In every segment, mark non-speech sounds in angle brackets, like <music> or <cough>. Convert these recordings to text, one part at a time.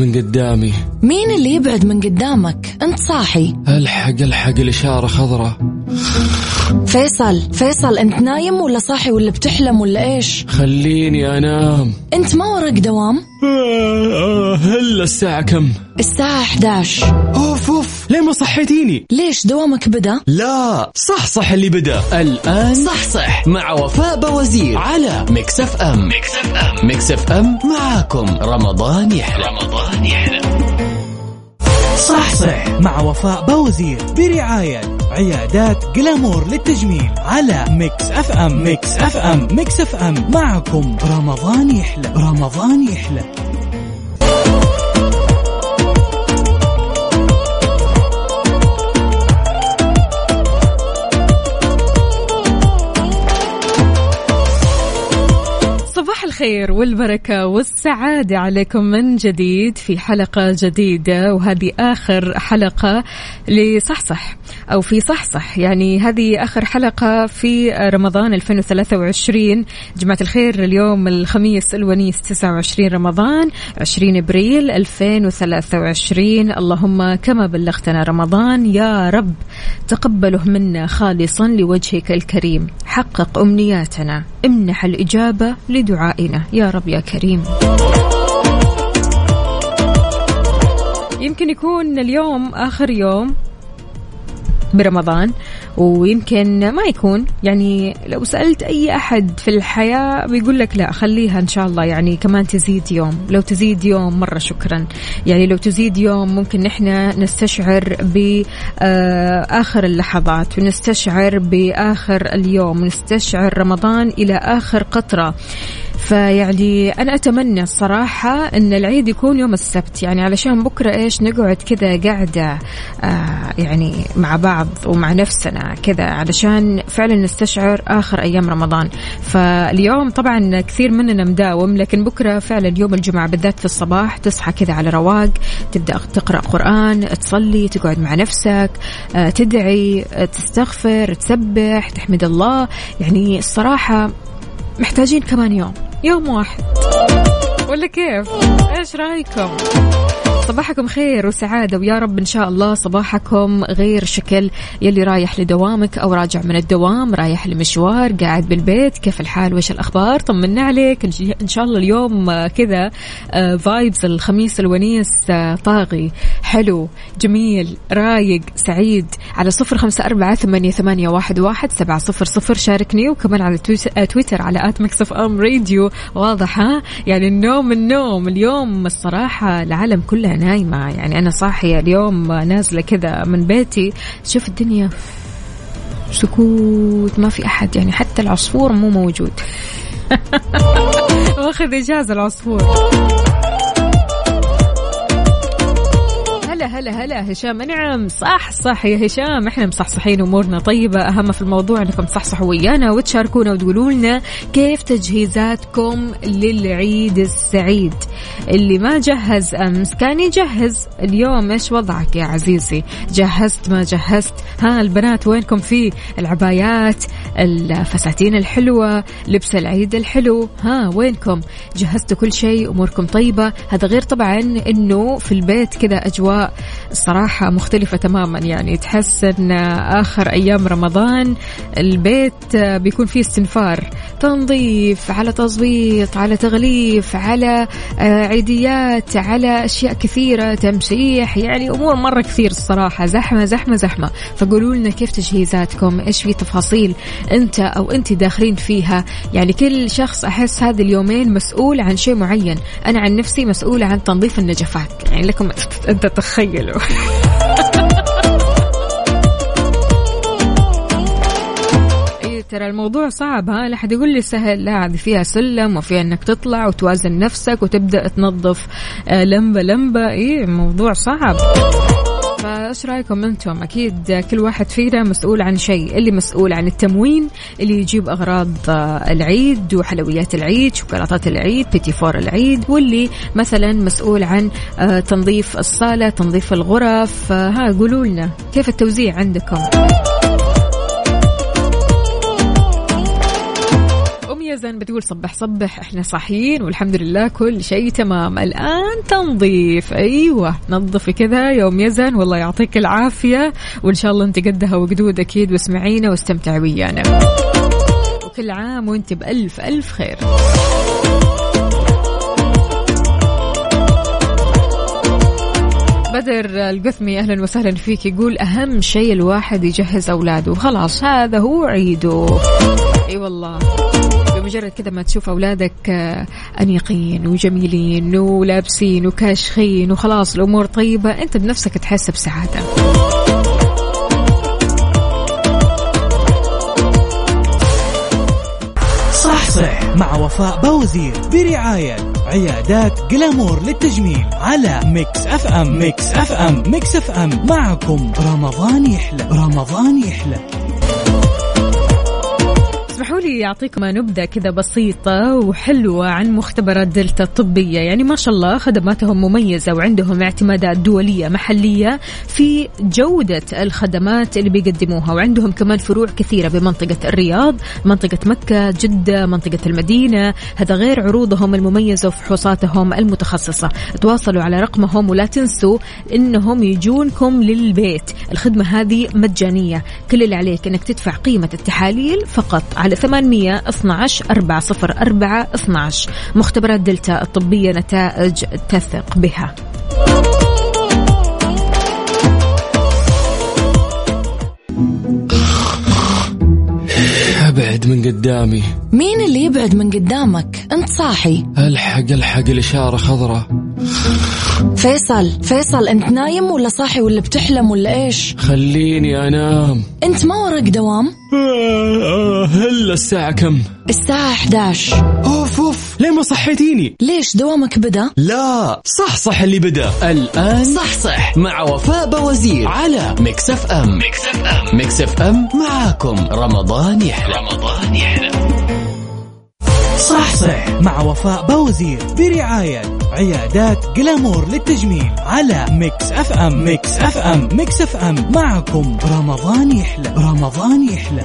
من قدامي. مين اللي يبعد من قدامك؟ انت صاحي. الحق الحق الاشاره خضراء فيصل فيصل انت نايم ولا صاحي ولا بتحلم ولا إيش؟ خليني انام. انت ما وراك دوام؟ هلا الساعة كم؟ الساعة 11 اوف اوف ليه ما صحيتيني؟ ليش دوامك بدأ؟ لا صح صح اللي بدأ. الآن صح صح. مع وفاء بوزير على Mix FM Mix FM Mix FM معاكم. رمضان يحلى. رمضان يحلى. صح صح مع وفاء بوزير برعاية عيادات جلامور للتجميل على Mix FM Mix FM Mix FM معكم. رمضان يحلى. رمضان يحلى. الخير والبركة والسعادة عليكم من جديد في حلقة جديدة وهذه آخر حلقة لصحصح أو في صحصح. يعني هذه آخر حلقة في رمضان 2023 جماعة الخير اليوم الخميس الونيس 29 رمضان 20 أبريل 2023 اللهم كما بلغتنا رمضان يا رب تقبله منا خالصا لوجهك الكريم. حقق أمنياتنا. امنح الإجابة لدعائنا. يا رب يا كريم. يمكن يكون اليوم آخر يوم برمضان. ويمكن ما يكون. يعني لو سألت أي أحد في الحياة بيقول لك لا خليها إن شاء الله. يعني كمان تزيد يوم. لو تزيد يوم مرة شكرا. يعني لو تزيد يوم ممكن نحن نستشعر بآخر اللحظات ونستشعر بآخر اليوم ونستشعر رمضان إلى آخر قطرة. فيعني أنا أتمنى الصراحة أن العيد يكون يوم السبت. يعني علشان بكرة إيش نقعد كذا قاعدة آه يعني مع بعض ومع نفسنا كذا علشان فعلا نستشعر آخر أيام رمضان. فاليوم طبعا كثير مننا مداوم لكن بكرة فعلا يوم الجمعة بالذات في الصباح تصحى كذا على رواق تبدأ تقرأ قرآن تصلي تقعد مع نفسك آه تدعي تستغفر تسبح تحمد الله. يعني الصراحة محتاجين كمان يوم يوم واحد. ولا كيف؟ إيش رأيكم؟ صباحكم خير وسعادة ويا رب إن شاء الله صباحكم غير شكل. يلي رايح لدوامك أو راجع من الدوام رايح لمشوار قاعد بالبيت كيف الحال؟ وش الأخبار؟ طمنا عليك. إن شاء الله اليوم كذا فايبز الخميس الونيس آه، طاغي حلو جميل رايق سعيد. على صفر خمسة أربعة ثمانية, ثمانية واحد, واحد سبعة صفر صفر. شاركني وكمان على آه، تويتر على at Mix FM Radio. واضح ها؟ يعني النوم النوم. اليوم الصراحة العالم نايمة. يعني أنا صاحية اليوم نازلة كذا من بيتي. شوف الدنيا. سكوت ما في أحد. يعني حتى العصفور مو موجود. <laughs> واخذ إجازة العصفور. هلا هلا هلا هشام نعم صح صح يا هشام إحنا مصحصحين أمورنا طيبة. أهم في الموضوع إنكم تصحصحوا ويانا وتشاركونا وتقولوا لنا كيف تجهيزاتكم للعيد السعيد. اللي ما جهز أمس كان يجهز. اليوم إيش وضعك يا عزيزي؟ جهزت ما جهزت؟ ها البنات وينكم في؟ العبايات الفساتين الحلوة لبس العيد الحلو. ها وينكم؟ جهزتوا كل شيء أموركم طيبة. هذا غير طبعا إنه في البيت كذا أجواء الصراحة مختلفة تماما. يعني تحس أن آخر أيام رمضان البيت بيكون فيه استنفار. تنظيف على تظبيط على تغليف على عيديات على أشياء كثيرة تمسيح يعني أمور مرة كثير الصراحة. زحمة زحمة زحمة. فقولوا لنا كيف تجهيزاتكم؟ إيش في تفاصيل أنت أو أنت داخلين فيها؟ يعني كل شخص أحس هذه اليومين مسؤول عن شيء معين. أنا عن نفسي مسؤولة عن تنظيف النجفات. يعني لكم أنت تخيلوا <laughs> إيه، ترى الموضوع صعب ها؟ لا حد يقول لي سهل لا هذه فيها سلم وفيها إنك تطلع وتوازن نفسك وتبدأ تنظف آه، لمبة لمبة. إيه الموضوع صعب. فايش رأيكم أنتم؟ أكيد كل واحد فينا مسؤول عن شيء اللي مسؤول عن التموين اللي يجيب أغراض آه، العيد وحلويات العيد شوكولاتات العيد بيتي فور العيد واللي مثلا مسؤول عن آه، تنظيف الصالة تنظيف الغرف آه، ها قولوا لنا كيف التوزيع عندكم؟ يزن بتقول صبح صبح إحنا صاحيين والحمد لله كل شيء تمام. الآن تنظيف. أيوه نظفي كذا يوم يزن. والله يعطيك العافية. وإن شاء الله أنت قدها وقدود أكيد واسمعينا واستمتعي ويانا. وكل عام وأنت بألف ألف خير. بدر القثمي أهلا وسهلا فيك. يقول أهم شيء الواحد يجهز أولاده. خلاص هذا هو عيده. أي والله. بمجرد كذا ما تشوف أولادك آه، أنيقين وجميلين ولابسين وكاشخين وخلاص الأمور طيبة أنت بنفسك تحس بسعادة. صح مع وفاء بوزير برعاية عيادات جلامور للتجميل على Mix FM. Mix FM. Mix FM. معكم. رمضان يحلى. رمضان يحلى. اسمحوا لي يعطيكم نبذة كذا بسيطة وحلوة عن مختبرات دلتا الطبية. يعني ما شاء الله خدماتهم مميزة وعندهم اعتمادات دولية محلية في جودة الخدمات اللي بيقدموها. وعندهم كمان فروع كثيرة بمنطقة الرياض منطقة مكة جدة منطقة المدينة. هذا غير عروضهم المميزة وفحوصاتهم المتخصصة. تواصلوا على رقمهم ولا تنسوا إنهم يجونكم للبيت. الخدمة هذه مجانية. كل اللي عليك إنك تدفع قيمة التحاليل فقط على 800 12 404 12 مختبرات دلتا الطبية نتائج تثق بها. أبعد من قدامي. مين اللي يبعد من قدامك؟ انت صاحي. ألحق ألحق الإشارة خضراء. فيصل فيصل أنت نايم ولا صاحي ولا بتحلم ولا إيش؟ خليني أنام. أنت ما وراك دوام؟ آه، آه، هلا الساعة كم؟ الساعة 11 أوف أوف. ليه ما صحيتيني؟ ليش دوامك بدأ؟ لا. صح صح اللي بدأ. الآن صح صح. مع وفاء بوزير على Mix FM. Mix FM. Mix FM معاكم. رمضان يحلى. رمضان يحلى. صح صح مع وفاء بوزير برعاية عيادات Glamour للتجميل على Mix FM. Mix FM. Mix FM. معكم. رمضان يحلى. رمضان يحلى.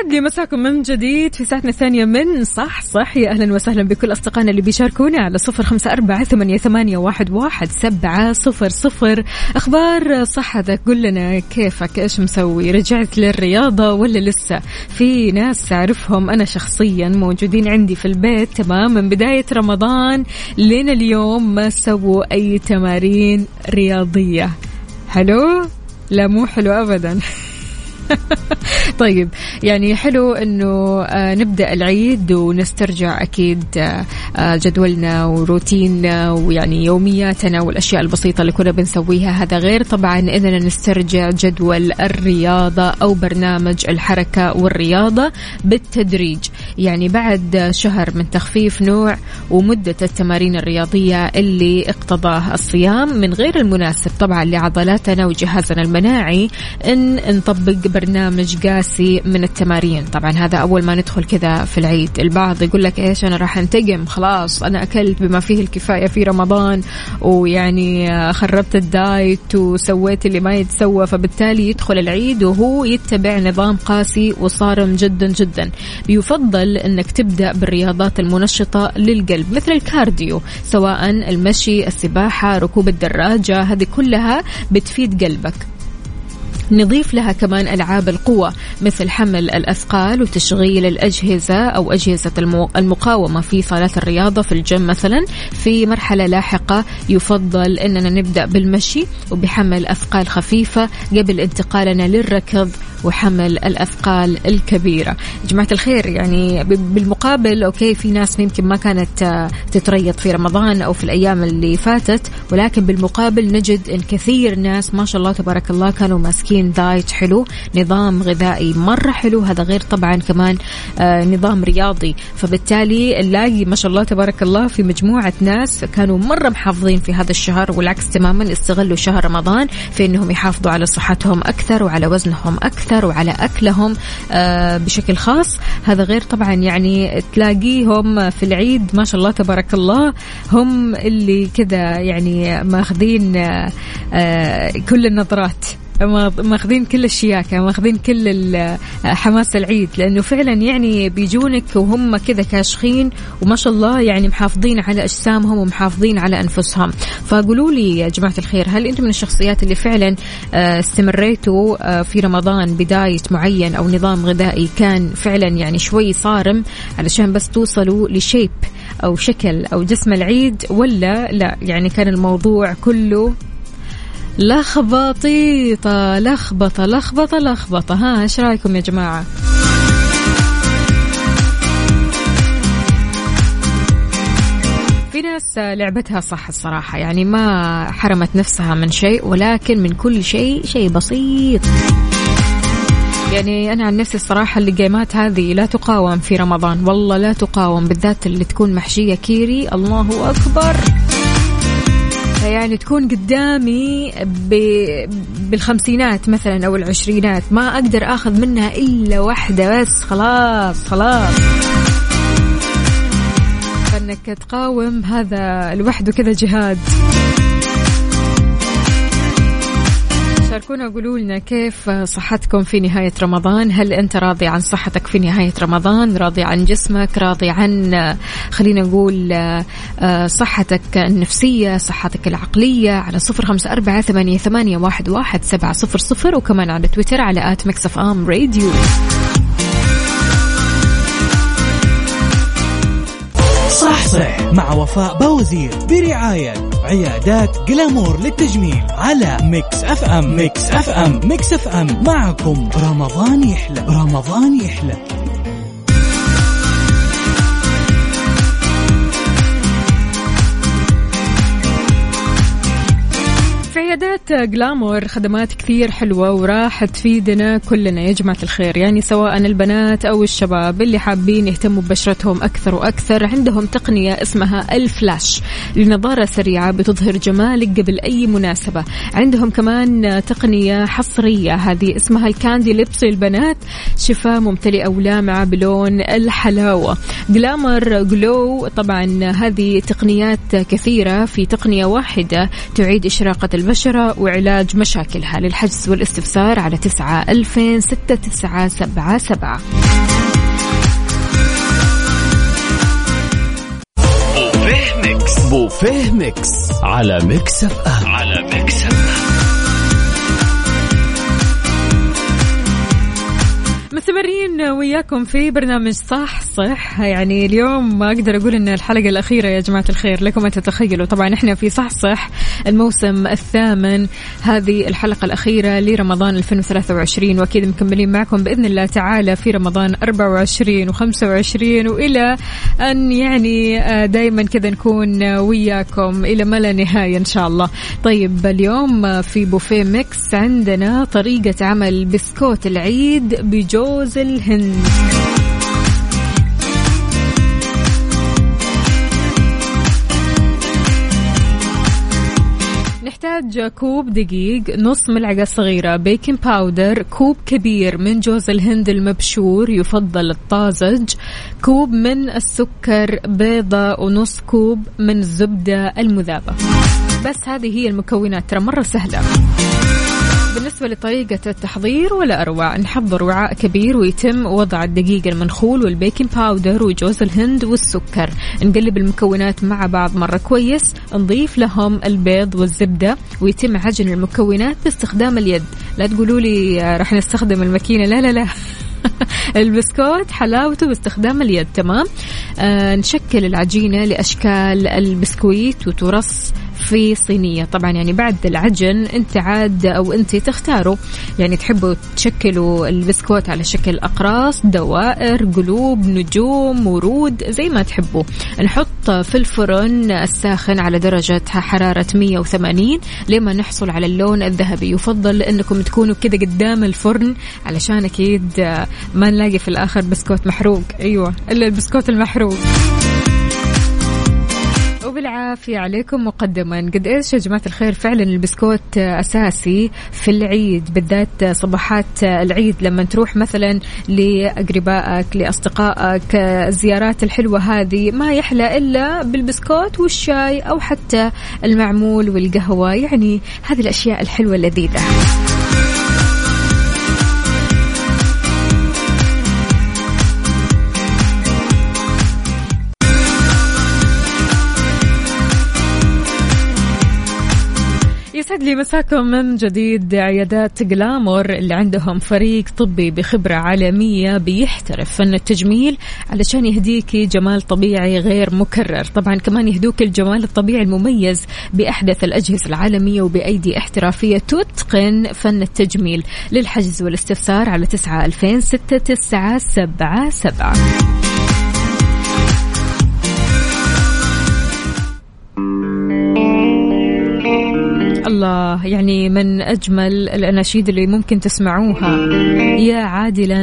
ويسعد لي مساكم من جديد في ساعتنا الثانية من صح صح. يا أهلا وسهلا بكل أصدقائنا اللي بيشاركونا على صفر خمسة أربعة ثمانية, ثمانية واحد, واحد سبعة صفر صفر. أخبار صحتك قل لنا كيفك؟ إيش مسوي؟ رجعت للرياضة ولا لسه؟ في ناس أعرفهم أنا شخصيا موجودين عندي في البيت تمام. من بداية رمضان لين اليوم ما سووا أي تمارين رياضية. حلو لا مو حلو أبدا. <laughs> <laughs> طيب يعني حلو إنه آه، نبدأ العيد ونسترجع أكيد آه، آه، جدولنا وروتيننا ويعني يومياتنا والأشياء البسيطة اللي كنا بنسويها. هذا غير طبعا اننا نسترجع جدول الرياضة أو برنامج الحركة والرياضة بالتدريج. يعني بعد شهر من تخفيف نوع ومدة التمارين الرياضية اللي اقتضاه الصيام من غير المناسب طبعا لعضلاتنا وجهازنا المناعي إن نطبق برنامج قاسي من التمارين. طبعا هذا أول ما ندخل كذا في العيد. البعض يقول لك إيش أنا راح أنتقم. خلاص أنا أكلت بما فيه الكفاية في رمضان ويعني خربت ال diet وسويت اللي ما يتسوى. فبالتالي يدخل العيد وهو يتبع نظام قاسي وصارم جدا جدا. بيفضل إنك تبدأ بالرياضات المنشطة للقلب مثل ال cardio سواء المشي السباحة ركوب الدراجة. هذه كلها بتفيد قلبك. نضيف لها كمان ألعاب القوة مثل حمل الأثقال وتشغيل الأجهزة أو أجهزة المقاومة في صالات الرياضة في الجيم مثلا. في مرحلة لاحقة يفضل أننا نبدأ بالمشي وبحمل أثقال خفيفة قبل انتقالنا للركض وحمل الأثقال الكبيرة. جماعة الخير يعني بالمقابل okay في ناس يمكن ما كانت آه، تتريض في رمضان أو في الأيام اللي فاتت ولكن بالمقابل نجد أن كثير ناس ما شاء الله تبارك الله كانوا ماسكين diet حلو نظام غذائي مرة حلو. هذا غير طبعا كمان آه، نظام رياضي. فبالتالي نلاقي ما شاء الله تبارك الله في مجموعة ناس كانوا مرة محافظين في هذا الشهر والعكس تماما استغلوا شهر رمضان في أنهم يحافظوا على صحتهم أكثر وعلى وزنهم أكثر. وعلى أكلهم آه، بشكل خاص. هذا غير طبعا يعني تلاقيهم في العيد ما شاء الله تبارك الله هم اللي كذا يعني ماخذين آه، كل النظرات. ماخذين كل الشياكة ماخذين كل حماس العيد لأنه فعلا يعني بيجونك وهم كذا كاشخين وما شاء الله يعني محافظين على أجسامهم ومحافظين على أنفسهم. فقولوا لي يا جماعة الخير هل أنتم من الشخصيات اللي فعلا آه، استمريتوا آه، في رمضان بدايت معين أو نظام غذائي كان فعلا يعني شوي صارم علشان بس توصلوا لشيب أو شكل أو جسم العيد ولا لا؟ يعني كان الموضوع كله لخبطيطة لخبطة لخبطة لخبطة. ها إيش رأيكم يا جماعة؟ في ناس لعبتها صح الصراحة يعني ما حرمت نفسها من شيء ولكن من كل شيء شيء بسيط. يعني أنا عن نفسي الصراحة الجيمات هذه لا تقاوم في رمضان. والله لا تقاوم بالذات اللي تكون محشية كيري. الله أكبر. يعني تكون قدامي ب... بالخمسينات مثلا أو العشرينات ما أقدر آخذ منها إلا واحدة بس خلاص خلاص. فإنك تقاوم هذا لوحده كذا جهاد. شاركونا قولوا لنا كيف صحتكم في نهاية رمضان؟ هل أنت راضي عن صحتك في نهاية رمضان؟ راضي عن جسمك؟ راضي عن خلينا نقول صحتك النفسية صحتك العقلية؟ على صفر خمسة أربعة ثمانية, ثمانية واحد, واحد سبعة صفر صفر. وكمان على تويتر على at Mix FM Radio. صح صح مع وفاء بوزير برعاية عيادات Glamour للتجميل على Mix FM. Mix FM. Mix FM. معكم. رمضان يحلى. رمضان يحلى. عيادات Glamour خدمات كثير حلوة وراح تفيدنا كلنا. يا جماعة الخير يعني سواء البنات أو الشباب اللي حابين يهتموا ببشرتهم أكثر وأكثر عندهم تقنية اسمها الفلاش لنظارة سريعة بتظهر جمالك قبل أي مناسبة. عندهم كمان تقنية حصرية هذه اسمها ال candy lips للبنات شفاه ممتلئة ولامعة بلون الحلاوة. Glamour Glow طبعا هذه تقنيات كثيرة في تقنية واحدة تعيد إشراقة البشرة وعلاج مشاكلها للحجز والاستفسار على تسعة ألفين ستة تسعة سبعة سبعة. بوفيه Mix. على Mix FM. على Mix F مستمرين وياكم في برنامج صح صح. يعني اليوم ما أقدر أقول إن الحلقة الأخيرة يا جماعة الخير لكم أن تتخيلوا. طبعا إحنا في صح صح الموسم الثامن. هذه الحلقة الأخيرة لرمضان 2023 وأكيد مكملين معكم بإذن الله تعالى في رمضان 24 و25 وإلى أن يعني آه، دائما كذا نكون وياكم إلى ما لا نهاية إن شاء الله. طيب اليوم في بوفيه ميكس عندنا طريقة عمل بسكوت العيد بجوز الهند. نحتاج كوب دقيق نص ملعقة صغيرة baking powder كوب كبير من جوز الهند المبشور يفضل الطازج كوب من السكر بيضة ونص كوب من الزبدة المذابة. بس هذه هي المكونات ترى مرة سهلة. بالنسبة لطريقة التحضير ولا أروع؟ نحضر وعاء كبير ويتم وضع الدقيق المنخول وال baking powder وجوز الهند والسكر. نقلب المكونات مع بعض مرة كويس. نضيف لهم البيض والزبدة ويتم عجن المكونات باستخدام اليد. لا تقولوا لي راح نستخدم الماكينة. لا لا لا. <laughs> البسكوت حلاوته باستخدام اليد. تمام؟ آه نشكل العجينة لأشكال البسكويت وترص في صينية. طبعا يعني بعد العجن أنت عاد أو أنت تختاروا يعني تحبوا تشكلوا البسكوت على شكل أقراص دوائر قلوب نجوم ورود زي ما تحبوا. نحط في الفرن الساخن على درجة حرارة 180 لما نحصل على اللون الذهبي. يفضل أنكم تكونوا كذا قدام الفرن علشان أكيد ما نلاقي في الآخر بسكوت محروق. أيوه إلا البسكوت المحروق. وبالعافية عليكم مقدما. قد إيش يا جماعة الخير؟ فعلا البسكوت أساسي في العيد بالذات صباحات العيد لما تروح مثلا لأقربائك لأصدقائك الزيارات الحلوة هذه ما يحلى إلا بالبسكوت والشاي أو حتى المعمول والقهوة. يعني هذه الأشياء الحلوة اللذيذة. يسعد لي مساكم من جديد عيادات جلامور اللي عندهم فريق طبي بخبرة عالمية بيحترف. فن التجميل علشان يهديكي جمال طبيعي غير مكرر. طبعا كمان يهدوك الجمال الطبيعي المميز بأحدث الأجهزة العالمية وبأيدي احترافية تتقن فن التجميل للحجز والاستفسار على تسعة ألفين ستة تسعة سبعة سبعة. الله. يعني من أجمل الأناشيد اللي ممكن تسمعوها. يا عادلا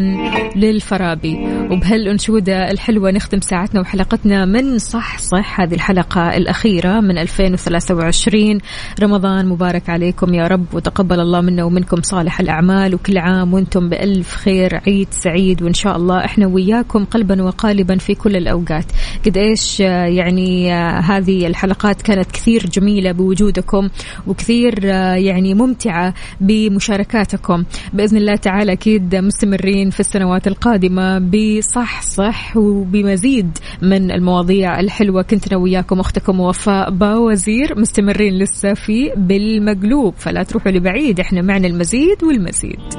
للفرابي. وبهالأنشودة الحلوة نختم ساعتنا وحلقتنا من صح صح. هذه الحلقة الأخيرة من 2023 رمضان مبارك عليكم يا رب وتقبل الله منا ومنكم صالح الأعمال. وكل عام وأنتم بألف خير عيد سعيد. وإن شاء الله إحنا وياكم قلبا وقالبا في كل الأوقات. قد إيش يعني هذه الحلقات كانت كثير جميلة بوجودكم وكثير يعني ممتعة بمشاركاتكم. بإذن الله تعالى أكيد مستمرين في السنوات القادمة بصح صح وبمزيد من المواضيع الحلوة. كنت أنا وياكم أختكم وفاء باوزير مستمرين لسه في بالمقلوب. فلا تروحوا لبعيد إحنا معنا المزيد والمزيد.